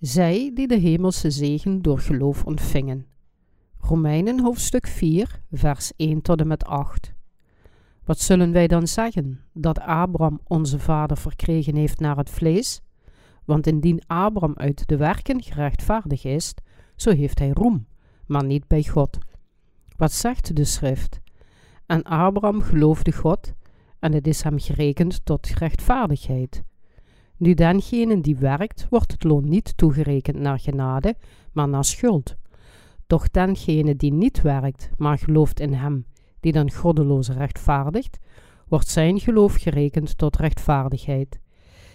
zij die de hemelse zegen door geloof ontvingen. Romeinen hoofdstuk 4, vers 1 tot en met 8. Wat zullen wij dan zeggen? Dat Abraham onze vader verkregen heeft naar het vlees? Want indien Abraham uit de werken gerechtvaardig is, zo heeft hij roem, maar niet bij God. Wat zegt de schrift? En Abraham geloofde God, en het is hem gerekend tot rechtvaardigheid. Nu dengene die werkt, wordt het loon niet toegerekend naar genade, maar naar schuld. Doch dengene die niet werkt, maar gelooft in hem, die dan goddeloos rechtvaardigt, wordt zijn geloof gerekend tot rechtvaardigheid.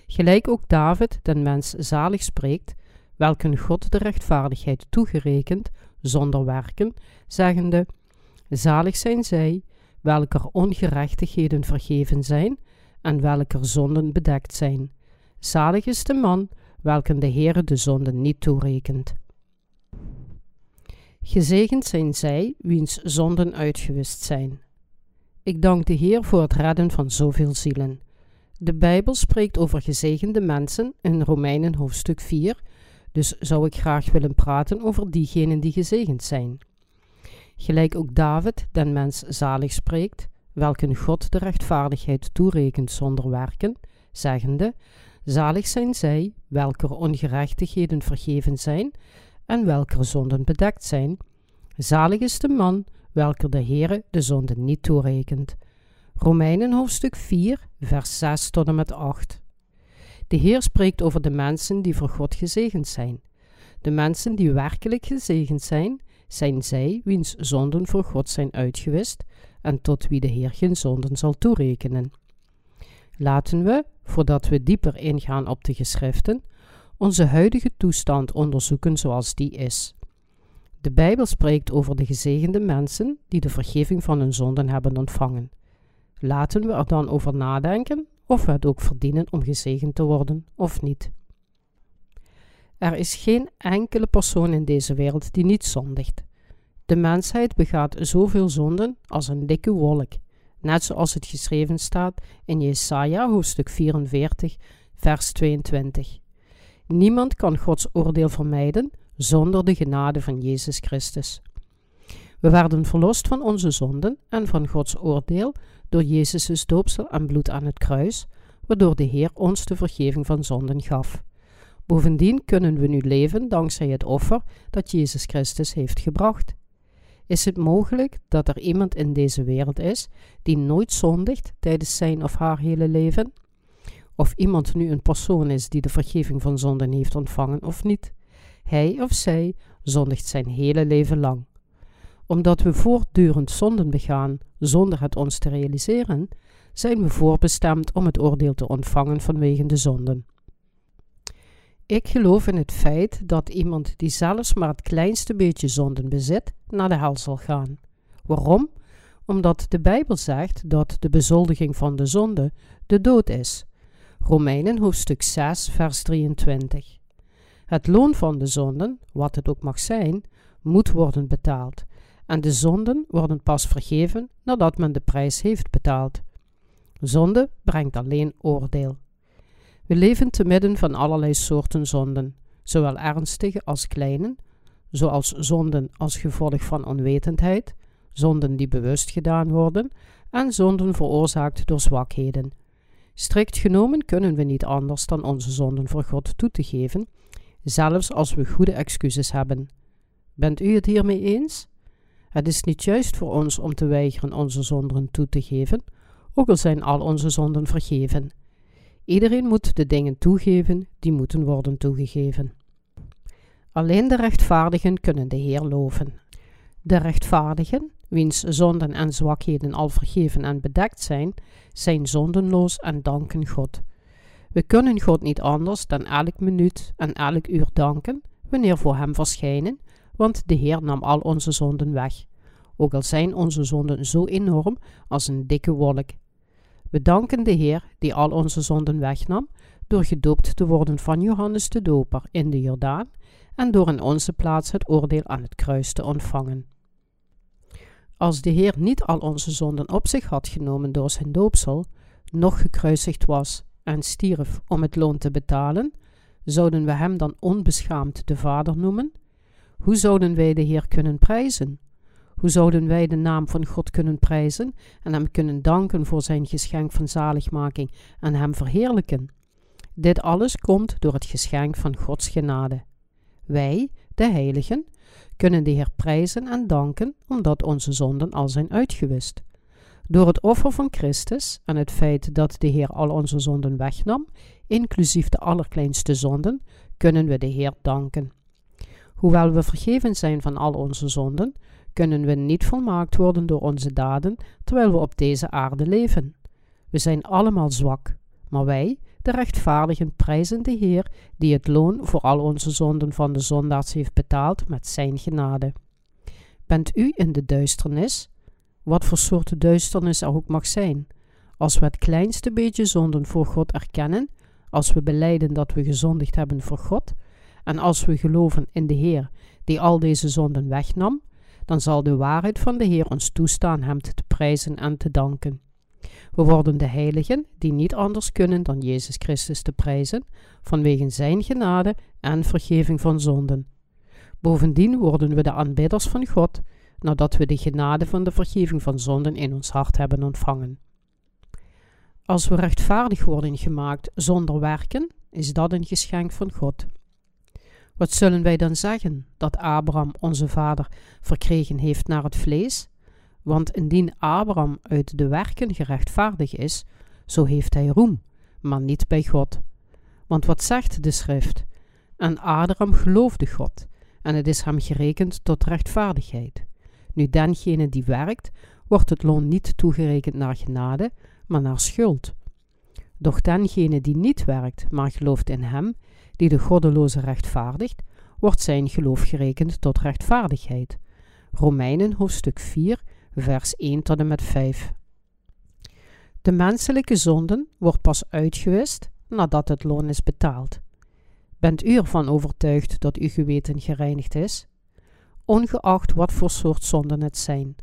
Gelijk ook David den mens zalig spreekt, welke God de rechtvaardigheid toegerekend, zonder werken, zeggende, zalig zijn zij, welker ongerechtigheden vergeven zijn en welker zonden bedekt zijn. Zalig is de man, welken de Heere de zonden niet toerekent. Gezegend zijn zij, wiens zonden uitgewist zijn. Ik dank de Heer voor het redden van zoveel zielen. De Bijbel spreekt over gezegende mensen in Romeinen hoofdstuk 4, dus zou ik graag willen praten over diegenen die gezegend zijn. Gelijk ook David den mens zalig spreekt, welke God de rechtvaardigheid toerekent zonder werken, zeggende: Zalig zijn zij, welker ongerechtigheden vergeven zijn en welker zonden bedekt zijn. Zalig is de man, welker de Heere de zonden niet toerekent. Romeinen hoofdstuk 4, vers 6 tot en met 8. De Heer spreekt over de mensen die voor God gezegend zijn. De mensen die werkelijk gezegend zijn, zijn zij wiens zonden voor God zijn uitgewist en tot wie de Heer geen zonden zal toerekenen. Laten we, voordat we dieper ingaan op de geschriften, onze huidige toestand onderzoeken zoals die is. De Bijbel spreekt over de gezegende mensen die de vergeving van hun zonden hebben ontvangen. Laten we er dan over nadenken of we het ook verdienen om gezegend te worden of niet. Er is geen enkele persoon in deze wereld die niet zondigt. De mensheid begaat zoveel zonden als een dikke wolk, net zoals het geschreven staat in Jesaja hoofdstuk 44, vers 22. Niemand kan Gods oordeel vermijden zonder de genade van Jezus Christus. We werden verlost van onze zonden en van Gods oordeel door Jezus' doopsel en bloed aan het kruis, waardoor de Heer ons de vergeving van zonden gaf. Bovendien kunnen we nu leven dankzij het offer dat Jezus Christus heeft gebracht. Is het mogelijk dat er iemand in deze wereld is die nooit zondigt tijdens zijn of haar hele leven? Of iemand nu een persoon is die de vergeving van zonden heeft ontvangen of niet? Hij of zij zondigt zijn hele leven lang. Omdat we voortdurend zonden begaan zonder het ons te realiseren, zijn we voorbestemd om het oordeel te ontvangen vanwege de zonden. Ik geloof in het feit dat iemand die zelfs maar het kleinste beetje zonden bezit, naar de hel zal gaan. Waarom? Omdat de Bijbel zegt dat de bezoldiging van de zonde de dood is. Romeinen hoofdstuk 6, vers 23. Het loon van de zonden, wat het ook mag zijn, moet worden betaald. En de zonden worden pas vergeven nadat men de prijs heeft betaald. Zonde brengt alleen oordeel. We leven te midden van allerlei soorten zonden, zowel ernstige als kleine, zoals zonden als gevolg van onwetendheid, zonden die bewust gedaan worden en zonden veroorzaakt door zwakheden. Strikt genomen kunnen we niet anders dan onze zonden voor God toe te geven, zelfs als we goede excuses hebben. Bent u het hiermee eens? Het is niet juist voor ons om te weigeren onze zonden toe te geven, ook al zijn al onze zonden vergeven. Iedereen moet de dingen toegeven die moeten worden toegegeven. Alleen de rechtvaardigen kunnen de Heer loven. De rechtvaardigen, wiens zonden en zwakheden al vergeven en bedekt zijn, zijn zondenloos en danken God. We kunnen God niet anders dan elk minuut en elk uur danken wanneer voor Hem verschijnen, want de Heer nam al onze zonden weg, ook al zijn onze zonden zo enorm als een dikke wolk. We danken de Heer die al onze zonden wegnam, door gedoopt te worden van Johannes de Doper in de Jordaan en door in onze plaats het oordeel aan het kruis te ontvangen. Als de Heer niet al onze zonden op zich had genomen door zijn doopsel, nog gekruisigd was en stierf om het loon te betalen, Zouden we Hem dan onbeschaamd de Vader noemen? Hoe zouden wij de Heer kunnen prijzen? Hoe zouden wij de naam van God kunnen prijzen en Hem kunnen danken voor Zijn geschenk van zaligmaking en Hem verheerlijken? Dit alles komt door het geschenk van Gods genade. Wij, de heiligen, kunnen de Heer prijzen en danken omdat onze zonden al zijn uitgewist. Door het offer van Christus en het feit dat de Heer al onze zonden wegnam, inclusief de allerkleinste zonden, kunnen we de Heer danken. Hoewel we vergeven zijn van al onze zonden, kunnen we niet volmaakt worden door onze daden terwijl we op deze aarde leven. We zijn allemaal zwak, maar wij, de rechtvaardigen, prijzen de Heer die het loon voor al onze zonden van de zondaars heeft betaald met zijn genade. Bent u in de duisternis? Wat voor soort duisternis er ook mag zijn. Als we het kleinste beetje zonden voor God erkennen, als we beleiden dat we gezondigd hebben voor God, en als we geloven in de Heer die al deze zonden wegnam, dan zal de waarheid van de Heer ons toestaan Hem te prijzen en te danken. We worden de heiligen die niet anders kunnen dan Jezus Christus te prijzen, vanwege Zijn genade en vergeving van zonden. Bovendien worden we de aanbidders van God, nadat we de genade van de vergeving van zonden in ons hart hebben ontvangen. Als we rechtvaardig worden gemaakt zonder werken, is dat een geschenk van God. Wat zullen wij dan zeggen dat Abraham, onze vader, verkregen heeft naar het vlees? Want indien Abraham uit de werken gerechtvaardig is, zo heeft hij roem, maar niet bij God. Want wat zegt de schrift? En Abraham geloofde God, en het is hem gerekend tot rechtvaardigheid. Nu dengene die werkt, wordt het loon niet toegerekend naar genade, maar naar schuld. Doch dengene die niet werkt, maar gelooft in hem, die de goddeloze rechtvaardigt, wordt zijn geloof gerekend tot rechtvaardigheid. Romeinen hoofdstuk 4, vers 1 tot en met 5. De menselijke zonden wordt pas uitgewist nadat het loon is betaald. Bent u ervan overtuigd dat uw geweten gereinigd is? Ongeacht wat voor soort zonden het zijn.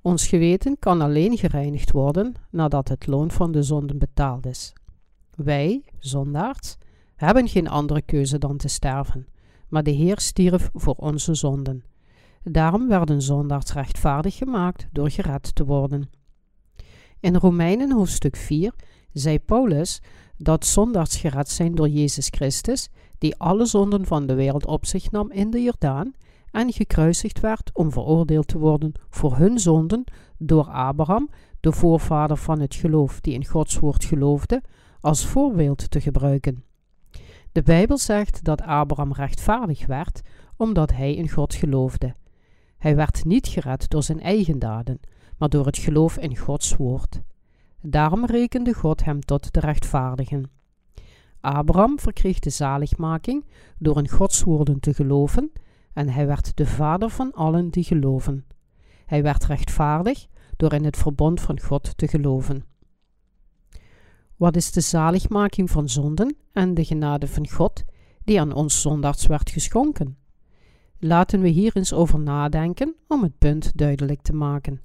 Ons geweten kan alleen gereinigd worden nadat het loon van de zonden betaald is. Wij, zondaars, hebben geen andere keuze dan te sterven, maar de Heer stierf voor onze zonden. Daarom werden zondaars rechtvaardig gemaakt door gered te worden. In Romeinen hoofdstuk 4 zei Paulus dat zondaars gered zijn door Jezus Christus, die alle zonden van de wereld op zich nam in de Jordaan en gekruisigd werd om veroordeeld te worden voor hun zonden door Abraham, de voorvader van het geloof die in Gods woord geloofde, als voorbeeld te gebruiken. De Bijbel zegt dat Abraham rechtvaardig werd omdat hij in God geloofde. Hij werd niet gered door zijn eigen daden, maar door het geloof in Gods woord. Daarom rekende God hem tot de rechtvaardigen. Abraham verkreeg de zaligmaking door in Gods woorden te geloven, en hij werd de vader van allen die geloven. Hij werd rechtvaardig door in het verbond van God te geloven. Wat is de zaligmaking van zonden en de genade van God die aan ons zondags werd geschonken? Laten we hier eens over nadenken om het punt duidelijk te maken.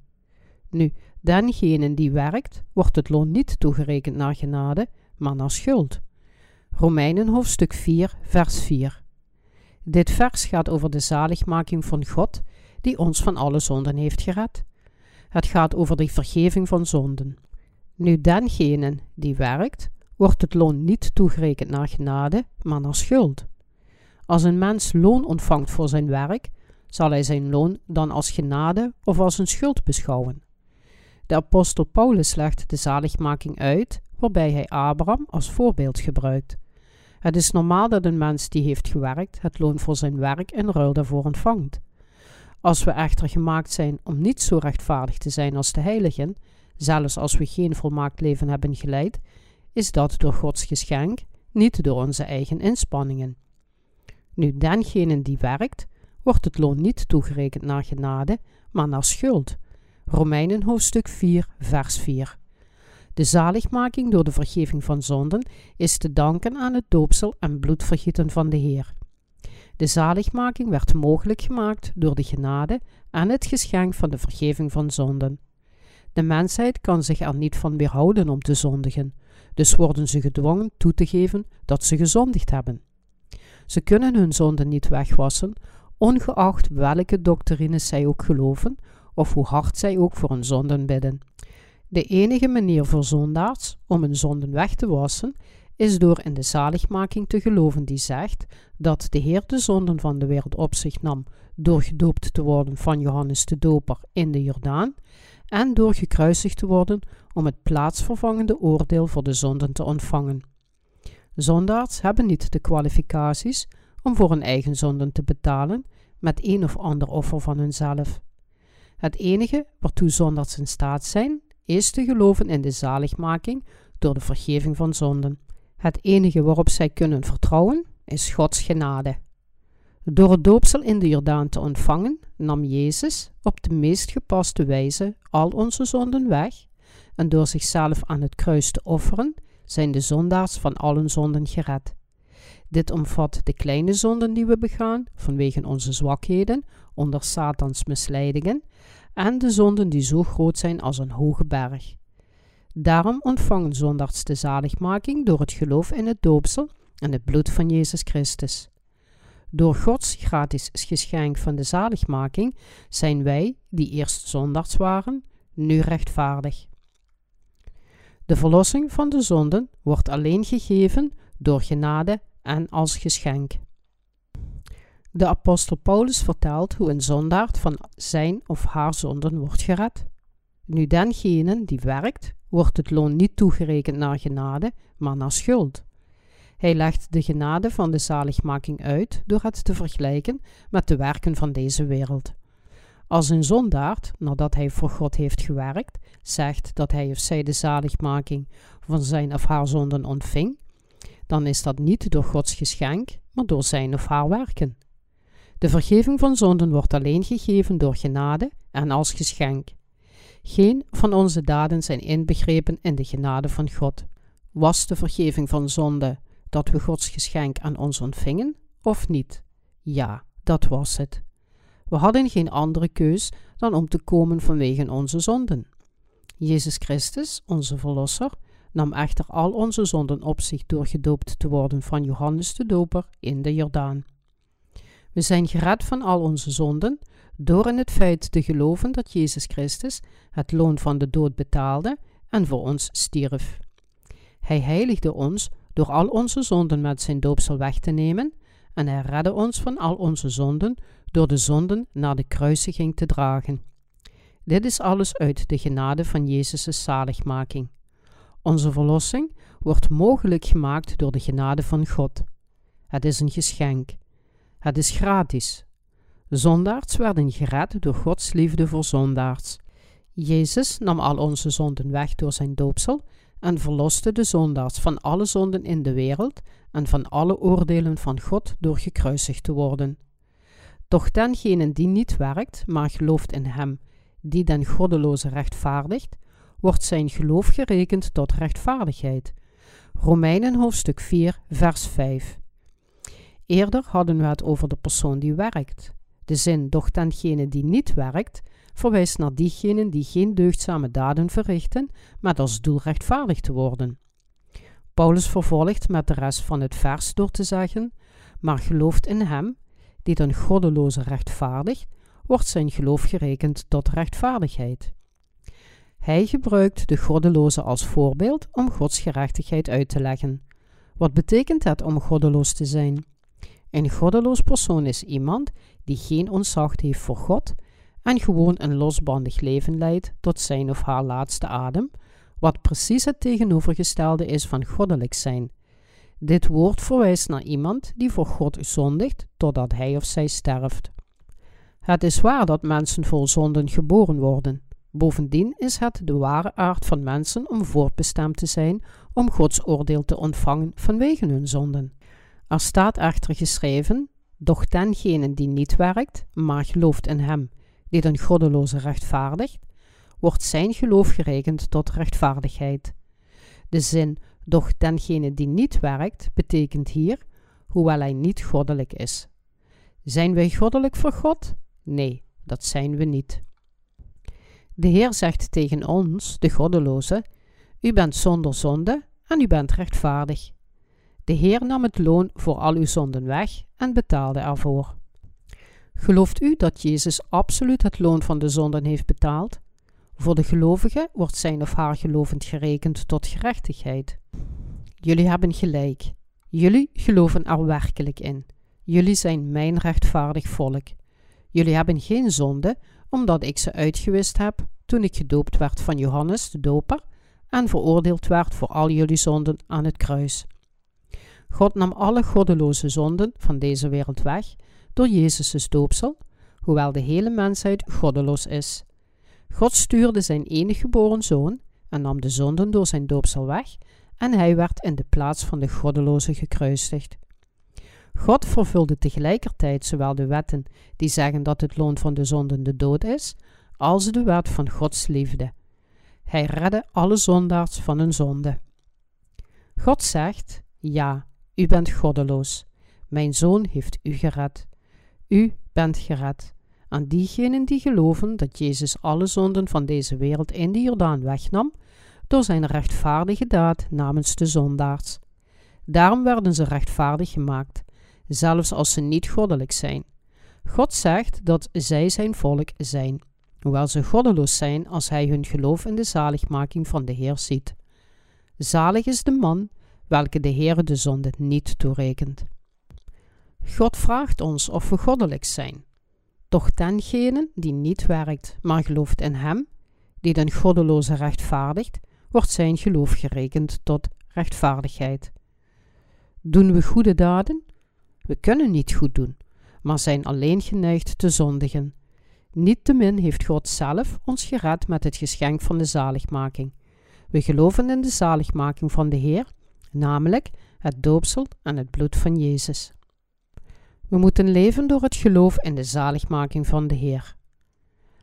Nu, dengene die werkt, wordt het loon niet toegerekend naar genade, maar naar schuld. Romeinen hoofdstuk 4, vers 4. Dit vers gaat over de zaligmaking van God, die ons van alle zonden heeft gered. Het gaat over de vergeving van zonden. Nu dengene die werkt, wordt het loon niet toegerekend naar genade, maar naar schuld. Als een mens loon ontvangt voor zijn werk, zal hij zijn loon dan als genade of als een schuld beschouwen. De apostel Paulus legt de zaligmaking uit, waarbij hij Abraham als voorbeeld gebruikt. Het is normaal dat een mens die heeft gewerkt het loon voor zijn werk in ruil daarvoor ontvangt. Als we echter gemaakt zijn om niet zo rechtvaardig te zijn als de heiligen, zelfs als we geen volmaakt leven hebben geleid, is dat door Gods geschenk, niet door onze eigen inspanningen. Nu, dengene die werkt, wordt het loon niet toegerekend naar genade, maar naar schuld. Romeinen hoofdstuk 4, vers 4. De zaligmaking door de vergeving van zonden is te danken aan het doopsel en bloedvergieten van de Heer. De zaligmaking werd mogelijk gemaakt door de genade en het geschenk van de vergeving van zonden. De mensheid kan zich er niet van weerhouden om te zondigen, dus worden ze gedwongen toe te geven dat ze gezondigd hebben. Ze kunnen hun zonden niet wegwassen, ongeacht welke doctrines zij ook geloven of hoe hard zij ook voor hun zonden bidden. De enige manier voor zondaars om hun zonden weg te wassen is door in de zaligmaking te geloven die zegt dat de Heer de zonden van de wereld op zich nam door gedoopt te worden van Johannes de Doper in de Jordaan en door gekruisigd te worden om het plaatsvervangende oordeel voor de zonden te ontvangen. Zondaars hebben niet de kwalificaties om voor hun eigen zonden te betalen met een of ander offer van hunzelf. Het enige waartoe zondaars in staat zijn, is te geloven in de zaligmaking door de vergeving van zonden. Het enige waarop zij kunnen vertrouwen is Gods genade. Door het doopsel in de Jordaan te ontvangen, nam Jezus op de meest gepaste wijze al onze zonden weg, en door zichzelf aan het kruis te offeren, zijn de zondaars van allen zonden gered. Dit omvat de kleine zonden die we begaan vanwege onze zwakheden onder Satans misleidingen en de zonden die zo groot zijn als een hoge berg. Daarom ontvangen zondaars de zaligmaking door het geloof in het doopsel en het bloed van Jezus Christus. Door Gods gratis geschenk van de zaligmaking zijn wij, die eerst zondaars waren, nu rechtvaardig. De verlossing van de zonden wordt alleen gegeven door genade en als geschenk. De apostel Paulus vertelt hoe een zondaard van zijn of haar zonden wordt gered. Nu dengene die werkt, wordt het loon niet toegerekend naar genade, maar naar schuld. Hij legt de genade van de zaligmaking uit door het te vergelijken met de werken van deze wereld. Als een zondaard, nadat hij voor God heeft gewerkt, zegt dat hij of zij de zaligmaking van zijn of haar zonden ontving, dan is dat niet door Gods geschenk, maar door zijn of haar werken. De vergeving van zonden wordt alleen gegeven door genade en als geschenk. Geen van onze daden zijn inbegrepen in de genade van God. Was de vergeving van zonde dat we Gods geschenk aan ons ontvingen, of niet? Ja, dat was het. We hadden geen andere keus dan om te komen vanwege onze zonden. Jezus Christus, onze Verlosser, nam echter al onze zonden op zich door gedoopt te worden van Johannes de Doper in de Jordaan. We zijn gered van al onze zonden door in het feit te geloven dat Jezus Christus het loon van de dood betaalde en voor ons stierf. Hij heiligde ons door al onze zonden met zijn doopsel weg te nemen en hij redde ons van al onze zonden door de zonden naar de kruisiging te dragen. Dit is alles uit de genade van Jezus' zaligmaking. Onze verlossing wordt mogelijk gemaakt door de genade van God. Het is een geschenk. Het is gratis. Zondaards werden gered door Gods liefde voor zondaards. Jezus nam al onze zonden weg door zijn doopsel en verloste de zondaars van alle zonden in de wereld en van alle oordelen van God door gekruisigd te worden. Doch dengene die niet werkt, maar gelooft in hem, die den goddeloze rechtvaardigt, wordt zijn geloof gerekend tot rechtvaardigheid. Romeinen hoofdstuk 4, vers 5. Eerder hadden we het over de persoon die werkt. De zin, doch dengene die niet werkt, verwijst naar diegenen die geen deugdzame daden verrichten, met als doel rechtvaardig te worden. Paulus vervolgt met de rest van het vers door te zeggen: Maar gelooft in hem, die den goddeloze rechtvaardigt, wordt zijn geloof gerekend tot rechtvaardigheid. Hij gebruikt de goddeloze als voorbeeld om Gods gerechtigheid uit te leggen. Wat betekent het om goddeloos te zijn? Een goddeloos persoon is iemand die geen ontzag heeft voor God en gewoon een losbandig leven leidt tot zijn of haar laatste adem, wat precies het tegenovergestelde is van goddelijk zijn. Dit woord verwijst naar iemand die voor God zondigt totdat hij of zij sterft. Het is waar dat mensen vol zonden geboren worden. Bovendien is het de ware aard van mensen om voortbestemd te zijn om Gods oordeel te ontvangen vanwege hun zonden. Er staat echter geschreven: Doch dengene die niet werkt, maar gelooft in hem, die den goddeloze rechtvaardigt, wordt zijn geloof gerekend tot rechtvaardigheid. De zin, doch dengene die niet werkt, betekent hier, hoewel hij niet goddelijk is. Zijn wij goddelijk voor God? Nee, dat zijn we niet. De Heer zegt tegen ons, de goddeloze, u bent zonder zonde en u bent rechtvaardig. De Heer nam het loon voor al uw zonden weg en betaalde ervoor. Gelooft u dat Jezus absoluut het loon van de zonden heeft betaald? Voor de gelovige wordt zijn of haar gelovend gerekend tot gerechtigheid. Jullie hebben gelijk. Jullie geloven er werkelijk in. Jullie zijn mijn rechtvaardig volk. Jullie hebben geen zonde, omdat ik ze uitgewist heb toen ik gedoopt werd van Johannes de Doper en veroordeeld werd voor al jullie zonden aan het kruis. God nam alle goddeloze zonden van deze wereld weg door Jezus' doopsel, hoewel de hele mensheid goddeloos is. God stuurde zijn enige geboren zoon en nam de zonden door zijn doopsel weg en hij werd in de plaats van de goddeloze gekruisigd. God vervulde tegelijkertijd zowel de wetten die zeggen dat het loon van de zonden de dood is, als de wet van Gods liefde. Hij redde alle zondaars van hun zonde. God zegt: Ja, u bent goddeloos. Mijn zoon heeft u gered. U bent gered. Aan diegenen die geloven dat Jezus alle zonden van deze wereld in de Jordaan wegnam, door zijn rechtvaardige daad namens de zondaars. Daarom werden ze rechtvaardig gemaakt, zelfs als ze niet goddelijk zijn. God zegt dat zij zijn volk zijn, hoewel ze goddeloos zijn als hij hun geloof in de zaligmaking van de Heer ziet. Zalig is de man welke de Heer de zonde niet toerekent. God vraagt ons of we goddelijk zijn. Doch dengene die niet werkt, maar gelooft in Hem, die den goddeloze rechtvaardigt, wordt zijn geloof gerekend tot rechtvaardigheid. Doen we goede daden? We kunnen niet goed doen, maar zijn alleen geneigd te zondigen. Niettemin heeft God zelf ons gered met het geschenk van de zaligmaking. We geloven in de zaligmaking van de Heer, namelijk het doopsel en het bloed van Jezus. We moeten leven door het geloof in de zaligmaking van de Heer.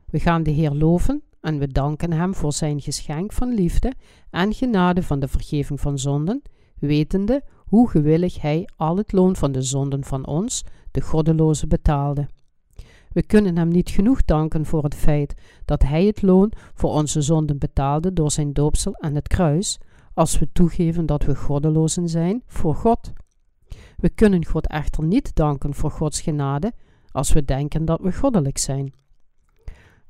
We gaan de Heer loven en we danken Hem voor Zijn geschenk van liefde en genade van de vergeving van zonden, wetende hoe gewillig Hij al het loon van de zonden van ons, de goddeloze, betaalde. We kunnen Hem niet genoeg danken voor het feit dat Hij het loon voor onze zonden betaalde door Zijn doopsel en het kruis, als we toegeven dat we goddelozen zijn voor God. We kunnen God echter niet danken voor Gods genade als we denken dat we goddelijk zijn.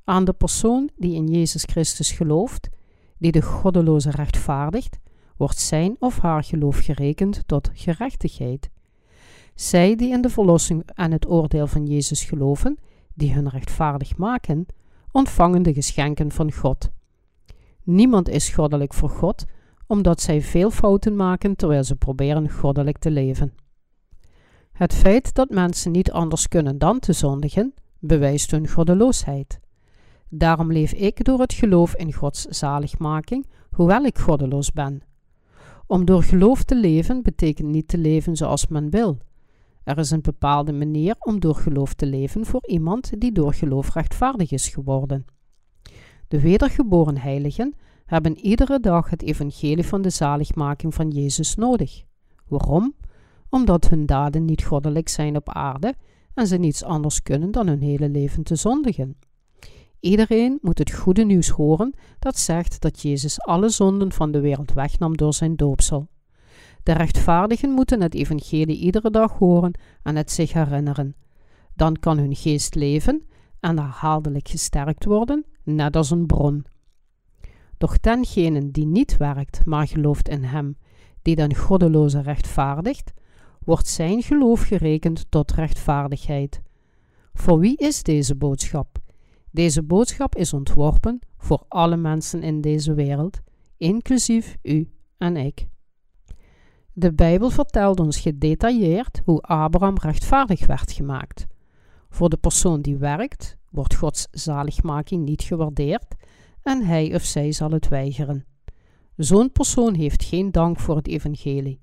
Aan de persoon die in Jezus Christus gelooft, die de goddeloze rechtvaardigt, wordt zijn of haar geloof gerekend tot gerechtigheid. Zij die in de verlossing en het oordeel van Jezus geloven, die hun rechtvaardig maken, ontvangen de geschenken van God. Niemand is goddelijk voor God, omdat zij veel fouten maken terwijl ze proberen goddelijk te leven. Het feit dat mensen niet anders kunnen dan te zondigen, bewijst hun goddeloosheid. Daarom leef ik door het geloof in Gods zaligmaking, hoewel ik goddeloos ben. Om door geloof te leven betekent niet te leven zoals men wil. Er is een bepaalde manier om door geloof te leven voor iemand die door geloof rechtvaardig is geworden. De wedergeboren heiligen hebben iedere dag het evangelie van de zaligmaking van Jezus nodig. Waarom? Omdat hun daden niet goddelijk zijn op aarde en ze niets anders kunnen dan hun hele leven te zondigen. Iedereen moet het goede nieuws horen dat zegt dat Jezus alle zonden van de wereld wegnam door zijn doopsel. De rechtvaardigen moeten het evangelie iedere dag horen en het zich herinneren. Dan kan hun geest leven en herhaaldelijk gesterkt worden, net als een bron. Doch dengene die niet werkt, maar gelooft in hem, die den goddeloze rechtvaardigt, wordt zijn geloof gerekend tot rechtvaardigheid. Voor wie is deze boodschap? Deze boodschap is ontworpen voor alle mensen in deze wereld, inclusief u en ik. De Bijbel vertelt ons gedetailleerd hoe Abraham rechtvaardig werd gemaakt. Voor de persoon die werkt, wordt Gods zaligmaking niet gewaardeerd en hij of zij zal het weigeren. Zo'n persoon heeft geen dank voor het evangelie.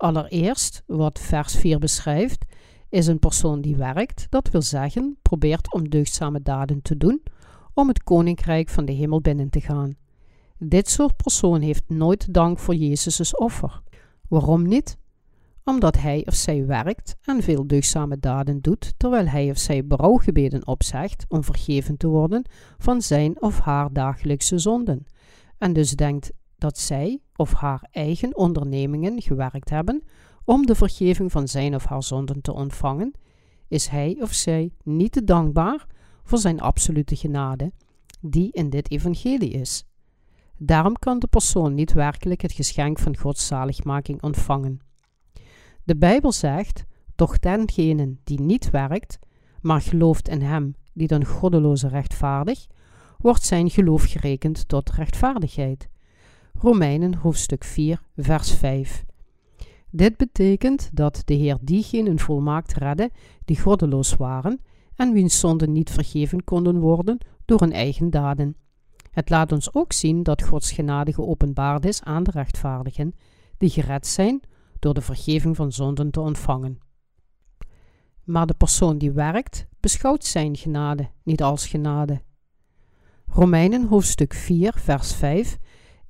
Allereerst, wat vers 4 beschrijft, is een persoon die werkt, dat wil zeggen, probeert om deugdzame daden te doen, om het koninkrijk van de hemel binnen te gaan. Dit soort persoon heeft nooit dank voor Jezus' offer. Waarom niet? Omdat hij of zij werkt en veel deugdzame daden doet, terwijl hij of zij berouwgebeden opzegt om vergeven te worden van zijn of haar dagelijkse zonden, en dus denkt dat zij of haar eigen ondernemingen gewerkt hebben om de vergeving van zijn of haar zonden te ontvangen, is hij of zij niet te dankbaar voor zijn absolute genade, die in dit evangelie is. Daarom kan de persoon niet werkelijk het geschenk van Gods zaligmaking ontvangen. De Bijbel zegt: Doch dengene die niet werkt, maar gelooft in hem die dan goddeloze rechtvaardig, wordt zijn geloof gerekend tot rechtvaardigheid. Romeinen hoofdstuk 4, vers 5. Dit betekent dat de Heer diegenen volmaakt redde die goddeloos waren en wiens zonden niet vergeven konden worden door hun eigen daden. Het laat ons ook zien dat Gods genade geopenbaard is aan de rechtvaardigen, die gered zijn door de vergeving van zonden te ontvangen. Maar de persoon die werkt, beschouwt zijn genade niet als genade. Romeinen hoofdstuk 4, vers 5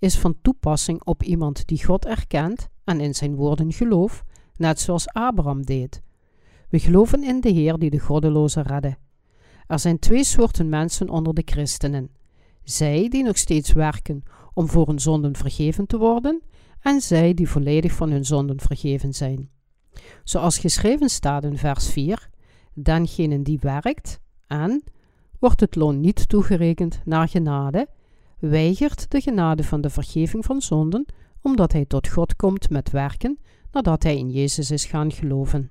is van toepassing op iemand die God erkent en in zijn woorden gelooft, net zoals Abraham deed. We geloven in de Heer die de goddeloze redde. Er zijn twee soorten mensen onder de christenen. Zij die nog steeds werken om voor hun zonden vergeven te worden, en zij die volledig van hun zonden vergeven zijn. Zoals geschreven staat in vers 4: Dengene die werkt, en wordt het loon niet toegerekend naar genade, weigert de genade van de vergeving van zonden, omdat hij tot God komt met werken nadat hij in Jezus is gaan geloven.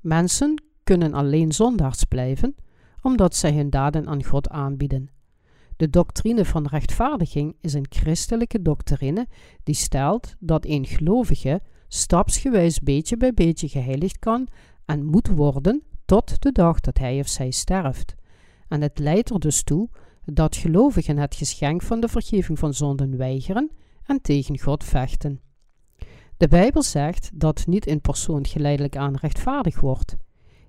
Mensen kunnen alleen zondaars blijven, omdat zij hun daden aan God aanbieden. De doctrine van rechtvaardiging is een christelijke doctrine die stelt dat een gelovige stapsgewijs beetje bij beetje geheiligd kan en moet worden tot de dag dat hij of zij sterft. En het leidt er dus toe dat gelovigen het geschenk van de vergeving van zonden weigeren en tegen God vechten. De Bijbel zegt dat niet een persoon geleidelijk aan rechtvaardig wordt.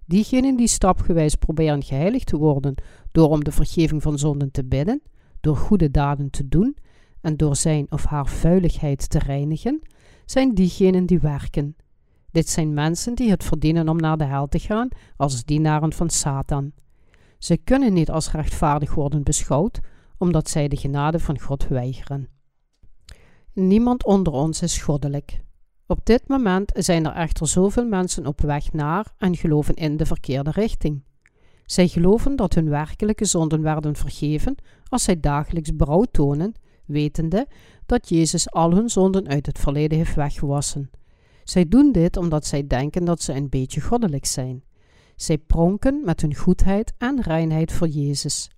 Diegenen die stapgewijs proberen geheiligd te worden door om de vergeving van zonden te bidden, door goede daden te doen en door zijn of haar vuiligheid te reinigen, zijn diegenen die werken. Dit zijn mensen die het verdienen om naar de hel te gaan als dienaren van Satan. Ze kunnen niet als rechtvaardig worden beschouwd, omdat zij de genade van God weigeren. Niemand onder ons is goddelijk. Op dit moment zijn er echter zoveel mensen op weg naar en geloven in de verkeerde richting. Zij geloven dat hun werkelijke zonden werden vergeven als zij dagelijks berouw tonen, wetende dat Jezus al hun zonden uit het verleden heeft weggewassen. Zij doen dit omdat zij denken dat ze een beetje goddelijk zijn. Zij pronken met hun goedheid en reinheid voor Jezus.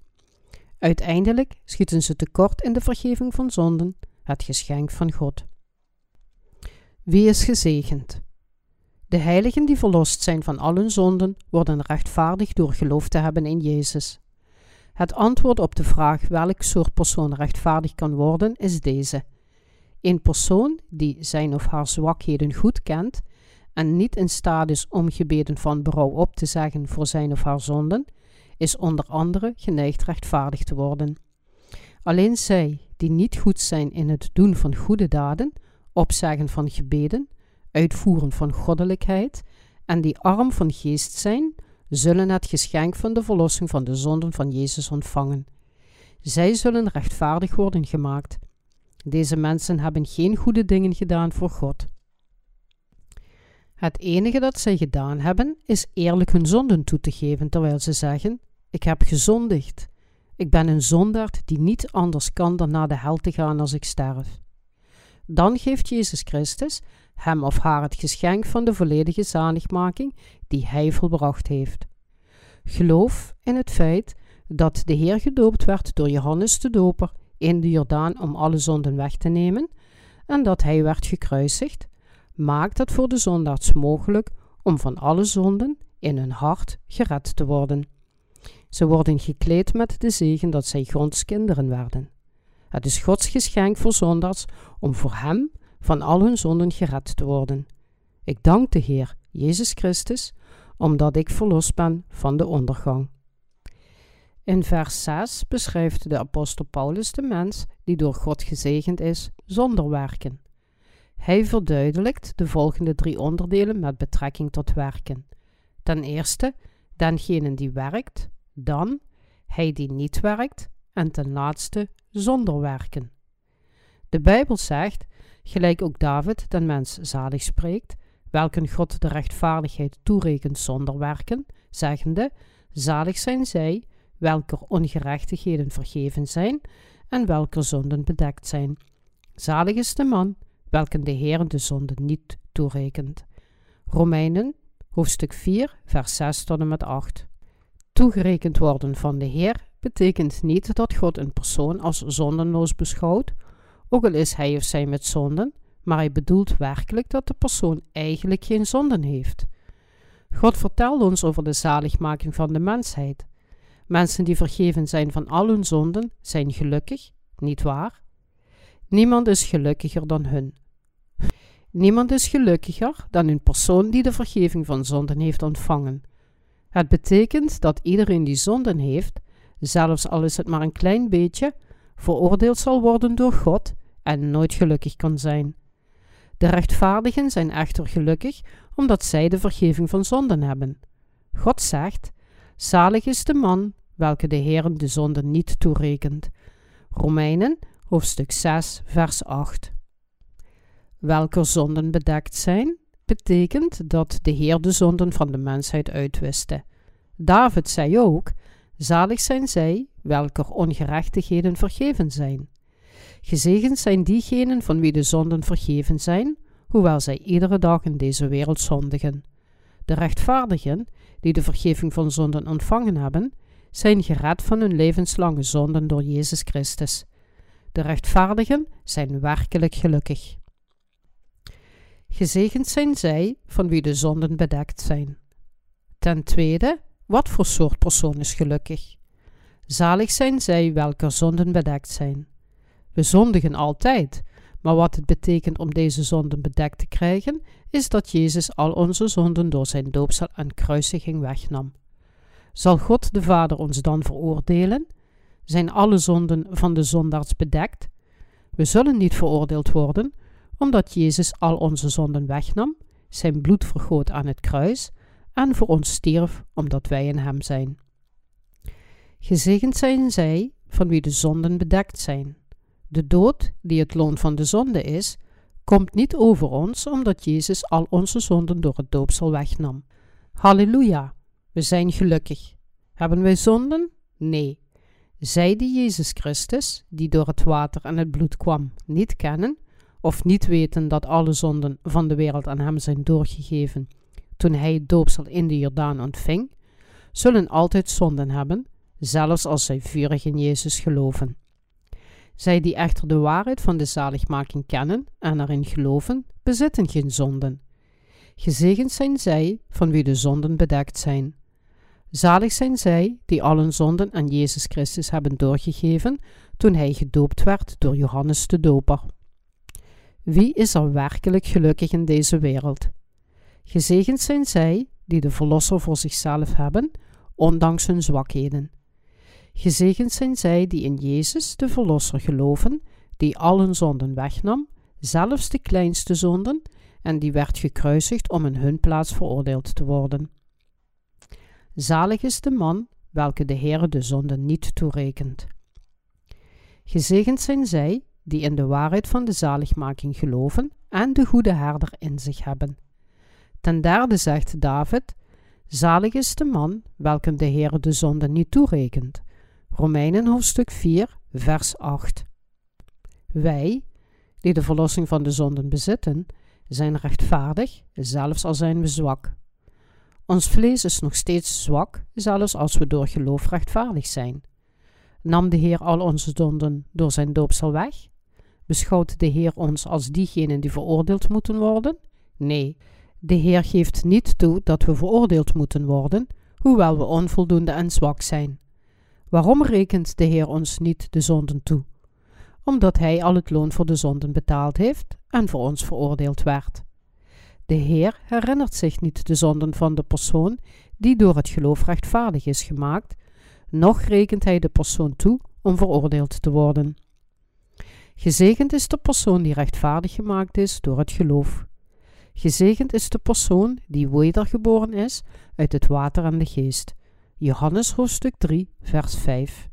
Uiteindelijk schieten ze tekort in de vergeving van zonden, het geschenk van God. Wie is gezegend? De heiligen die verlost zijn van al zonden, worden rechtvaardig door geloof te hebben in Jezus. Het antwoord op de vraag welk soort persoon rechtvaardig kan worden, is deze. Een persoon die zijn of haar zwakheden goed kent en niet in staat is om gebeden van berouw op te zeggen voor zijn of haar zonden, is onder andere geneigd rechtvaardig te worden. Alleen zij die niet goed zijn in het doen van goede daden, opzeggen van gebeden, uitvoeren van goddelijkheid en die arm van geest zijn, zullen het geschenk van de verlossing van de zonden van Jezus ontvangen. Zij zullen rechtvaardig worden gemaakt. Deze mensen hebben geen goede dingen gedaan voor God. Het enige dat zij gedaan hebben, is eerlijk hun zonden toe te geven, terwijl ze zeggen: Ik heb gezondigd. Ik ben een zondaard die niet anders kan dan naar de hel te gaan als ik sterf. Dan geeft Jezus Christus hem of haar het geschenk van de volledige zaligmaking die hij volbracht heeft. Geloof in het feit dat de Heer gedoopt werd door Johannes de Doper in de Jordaan om alle zonden weg te nemen en dat hij werd gekruisigd, maakt het voor de zondaars mogelijk om van alle zonden in hun hart gered te worden. Ze worden gekleed met de zegen dat zij Gods kinderen werden. Het is Gods geschenk voor zondaars om voor Hem van al hun zonden gered te worden. Ik dank de Heer, Jezus Christus, omdat ik verlost ben van de ondergang. In vers 6 beschrijft de apostel Paulus de mens die door God gezegend is zonder werken. Hij verduidelijkt de volgende drie onderdelen met betrekking tot werken. Ten eerste, dengene die werkt, dan hij die niet werkt en ten laatste zonder werken. De Bijbel zegt, gelijk ook David den mens zalig spreekt, welken God de rechtvaardigheid toerekent zonder werken, zeggende: Zalig zijn zij, welker ongerechtigheden vergeven zijn en welker zonden bedekt zijn. Zalig is de man, welken de Heer de zonde niet toerekent. Romeinen, hoofdstuk 4, vers 6 tot en met 8. Toegerekend worden van de Heer betekent niet dat God een persoon als zondenloos beschouwt, ook al is hij of zij met zonden, maar hij bedoelt werkelijk dat de persoon eigenlijk geen zonden heeft. God vertelt ons over de zaligmaking van de mensheid. Mensen die vergeven zijn van al hun zonden zijn gelukkig, niet waar? Niemand is gelukkiger dan hun. Niemand is gelukkiger dan een persoon die de vergeving van zonden heeft ontvangen. Het betekent dat iedereen die zonden heeft, zelfs al is het maar een klein beetje, veroordeeld zal worden door God en nooit gelukkig kan zijn. De rechtvaardigen zijn echter gelukkig omdat zij de vergeving van zonden hebben. God zegt: Zalig is de man welke de Heer de zonde niet toerekent. Romeinen, hoofdstuk 6, vers 8. Welke zonden bedekt zijn, betekent dat de Heer de zonden van de mensheid uitwiste. David zei ook: Zalig zijn zij, welker ongerechtigheden vergeven zijn. Gezegend zijn diegenen van wie de zonden vergeven zijn, hoewel zij iedere dag in deze wereld zondigen. De rechtvaardigen, die de vergeving van zonden ontvangen hebben, zijn gered van hun levenslange zonden door Jezus Christus. De rechtvaardigen zijn werkelijk gelukkig. Gezegend zijn zij van wie de zonden bedekt zijn. Ten tweede, wat voor soort persoon is gelukkig? Zalig zijn zij welke zonden bedekt zijn. We zondigen altijd, maar wat het betekent om deze zonden bedekt te krijgen, is dat Jezus al onze zonden door zijn doopsel en kruisiging wegnam. Zal God de Vader ons dan veroordelen? Zijn alle zonden van de zondaars bedekt? We zullen niet veroordeeld worden, omdat Jezus al onze zonden wegnam, zijn bloed vergoot aan het kruis en voor ons stierf omdat wij in hem zijn. Gezegend zijn zij van wie de zonden bedekt zijn. De dood, die het loon van de zonde is, komt niet over ons omdat Jezus al onze zonden door het doopsel wegnam. Halleluja, we zijn gelukkig. Hebben wij zonden? Nee. Zij die Jezus Christus, die door het water en het bloed kwam, niet kennen, of niet weten dat alle zonden van de wereld aan hem zijn doorgegeven toen hij het doopsel in de Jordaan ontving, zullen altijd zonden hebben, zelfs als zij vurig in Jezus geloven. Zij die echter de waarheid van de zaligmaking kennen en erin geloven, bezitten geen zonden. Gezegend zijn zij van wie de zonden bedekt zijn. Zalig zijn zij die allen zonden aan Jezus Christus hebben doorgegeven toen hij gedoopt werd door Johannes de Doper. Wie is er werkelijk gelukkig in deze wereld? Gezegend zijn zij die de Verlosser voor zichzelf hebben, ondanks hun zwakheden. Gezegend zijn zij die in Jezus, de Verlosser, geloven, die al zonden wegnam, zelfs de kleinste zonden, en die werd gekruisigd om in hun plaats veroordeeld te worden. Zalig is de man welke de Heere de zonde niet toerekent. Gezegend zijn zij die in de waarheid van de zaligmaking geloven en de goede herder in zich hebben. Ten derde zegt David: Zalig is de man welke de Heere de zonde niet toerekent. Romeinen hoofdstuk 4, vers 8. Wij, die de verlossing van de zonden bezitten, zijn rechtvaardig, zelfs al zijn we zwak. Ons vlees is nog steeds zwak, zelfs als we door geloof rechtvaardig zijn. Nam de Heer al onze zonden door zijn doopsel weg? Beschouwt de Heer ons als diegenen die veroordeeld moeten worden? Nee, de Heer geeft niet toe dat we veroordeeld moeten worden, hoewel we onvoldoende en zwak zijn. Waarom rekent de Heer ons niet de zonden toe? Omdat Hij al het loon voor de zonden betaald heeft en voor ons veroordeeld werd. De Heer herinnert zich niet de zonden van de persoon die door het geloof rechtvaardig is gemaakt, noch rekent Hij de persoon toe om veroordeeld te worden. Gezegend is de persoon die rechtvaardig gemaakt is door het geloof. Gezegend is de persoon die wedergeboren is uit het water en de geest. Johannes hoofdstuk 3, vers 5.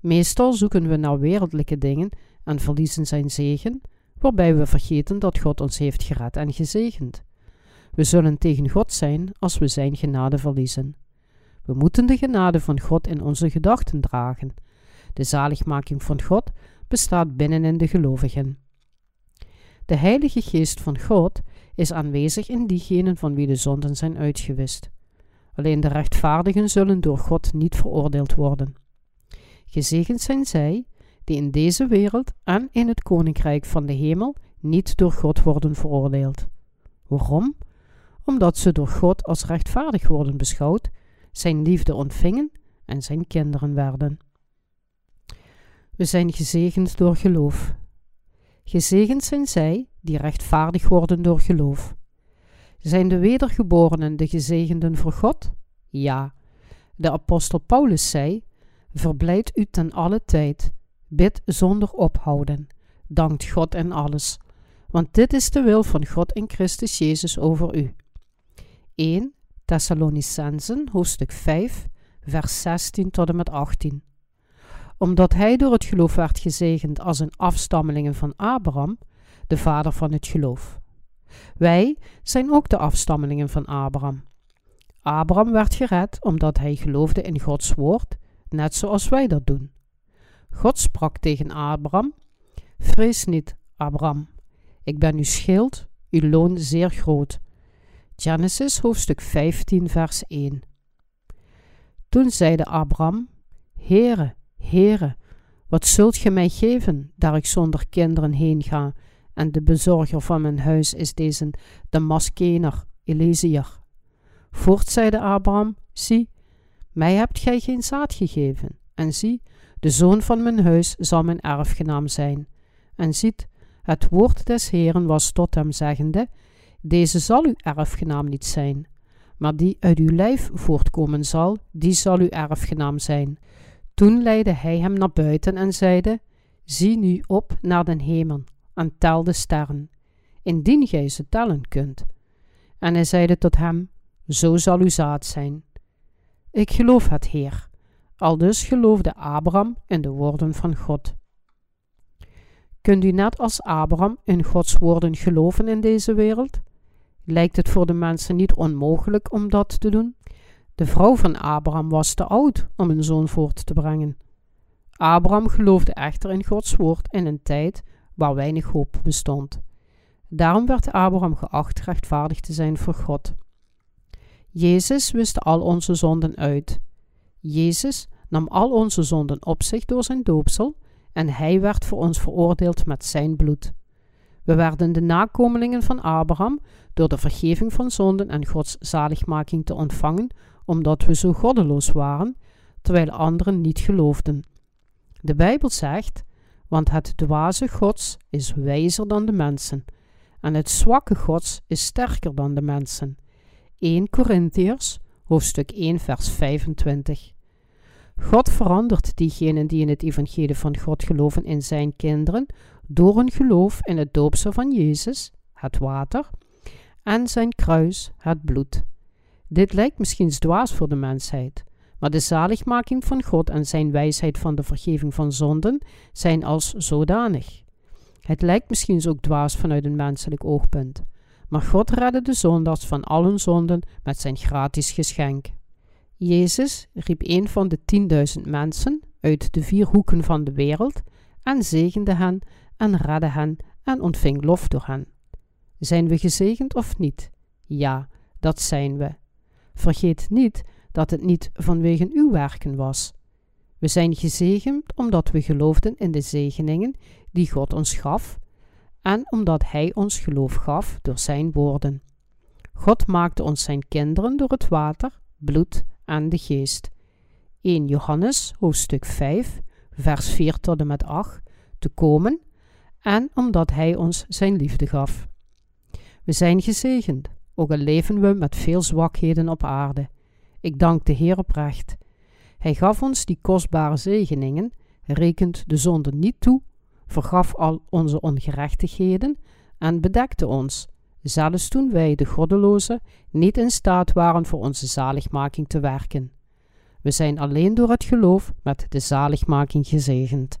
Meestal zoeken we naar wereldlijke dingen en verliezen zijn zegen, waarbij we vergeten dat God ons heeft gered en gezegend. We zullen tegen God zijn als we zijn genade verliezen. We moeten de genade van God in onze gedachten dragen. De zaligmaking van God bestaat binnenin de gelovigen. De Heilige Geest van God is aanwezig in diegenen van wie de zonden zijn uitgewist. Alleen de rechtvaardigen zullen door God niet veroordeeld worden. Gezegend zijn zij die in deze wereld en in het koninkrijk van de hemel niet door God worden veroordeeld. Waarom? Omdat ze door God als rechtvaardig worden beschouwd, zijn liefde ontvingen en zijn kinderen werden. We zijn gezegend door geloof. Gezegend zijn zij die rechtvaardig worden door geloof. Zijn de wedergeborenen de gezegenden voor God? Ja. De apostel Paulus zei: Verblijd u ten alle tijd, bid zonder ophouden, dankt God in alles, want dit is de wil van God in Christus Jezus over u. 1 Thessalonicensen, hoofdstuk 5, vers 16 tot en met 18 omdat hij door het geloof werd gezegend als een afstammelingen van Abraham, de vader van het geloof. Wij zijn ook de afstammelingen van Abraham. Abraham werd gered omdat hij geloofde in Gods woord, net zoals wij dat doen. God sprak tegen Abraham: Vrees niet, Abraham, ik ben uw schild, uw loon zeer groot. Genesis hoofdstuk 15, vers 1. Toen zeide Abraham: Heere, Heere, wat zult ge mij geven, daar ik zonder kinderen heen ga, en de bezorger van mijn huis is deze Damaskener, Eliezer. Voort zeide Abraham, zie, mij hebt gij geen zaad gegeven, en zie, de zoon van mijn huis zal mijn erfgenaam zijn. En ziet, het woord des Heeren was tot hem zeggende, deze zal uw erfgenaam niet zijn, maar die uit uw lijf voortkomen zal, die zal uw erfgenaam zijn. Toen leidde hij hem naar buiten en zeide: Zie nu op naar den hemel en tel de sterren, indien gij ze tellen kunt. En hij zeide tot hem: Zo zal uw zaad zijn. Ik geloof het, Heer. Aldus geloofde Abraham in de woorden van God. Kunt u net als Abraham in Gods woorden geloven in deze wereld? Lijkt het voor de mensen niet onmogelijk om dat te doen? De vrouw van Abraham was te oud om een zoon voort te brengen. Abraham geloofde echter in Gods woord in een tijd waar weinig hoop bestond. Daarom werd Abraham geacht rechtvaardig te zijn voor God. Jezus wist al onze zonden uit. Jezus nam al onze zonden op zich door zijn doopsel en hij werd voor ons veroordeeld met zijn bloed. We werden de nakomelingen van Abraham door de vergeving van zonden en Gods zaligmaking te ontvangen omdat we zo goddeloos waren, terwijl anderen niet geloofden. De Bijbel zegt: Want het dwaze Gods is wijzer dan de mensen, en het zwakke Gods is sterker dan de mensen. 1 Korintiërs, hoofdstuk 1, vers 25. God verandert diegenen die in het evangelie van God geloven in zijn kinderen door een geloof in het doopsel van Jezus, het water, en zijn kruis, het bloed. Dit lijkt misschien dwaas voor de mensheid, maar de zaligmaking van God en zijn wijsheid van de vergeving van zonden zijn als zodanig. Het lijkt misschien ook dwaas vanuit een menselijk oogpunt, maar God redde de zondaars van al hun zonden met zijn gratis geschenk. Jezus riep een van de tienduizend mensen uit de vier hoeken van de wereld en zegende hen en redde hen en ontving lof door hen. Zijn we gezegend of niet? Ja, dat zijn we. Vergeet niet dat het niet vanwege uw werken was. We zijn gezegend omdat we geloofden in de zegeningen die God ons gaf en omdat Hij ons geloof gaf door Zijn woorden. God maakte ons Zijn kinderen door het water, bloed en de geest. 1 Johannes hoofdstuk 5 vers 4 tot en met 8 te komen en omdat Hij ons Zijn liefde gaf. We zijn gezegend ook al leven we met veel zwakheden op aarde. Ik dank de Heer oprecht. Hij gaf ons die kostbare zegeningen, rekent de zonde niet toe, vergaf al onze ongerechtigheden en bedekte ons, zelfs toen wij, de goddelozen, niet in staat waren voor onze zaligmaking te werken. We zijn alleen door het geloof met de zaligmaking gezegend.